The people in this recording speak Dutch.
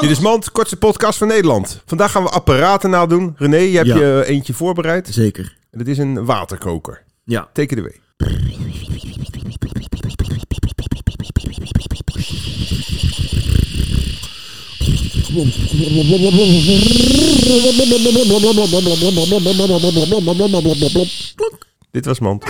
Dit is Mand, kortste podcast van Nederland. Vandaag gaan we apparaten nadoen. René, je hebt Ja. je eentje voorbereid. Zeker. En dit is een waterkoker. Ja. Take it away. Dit was Mand.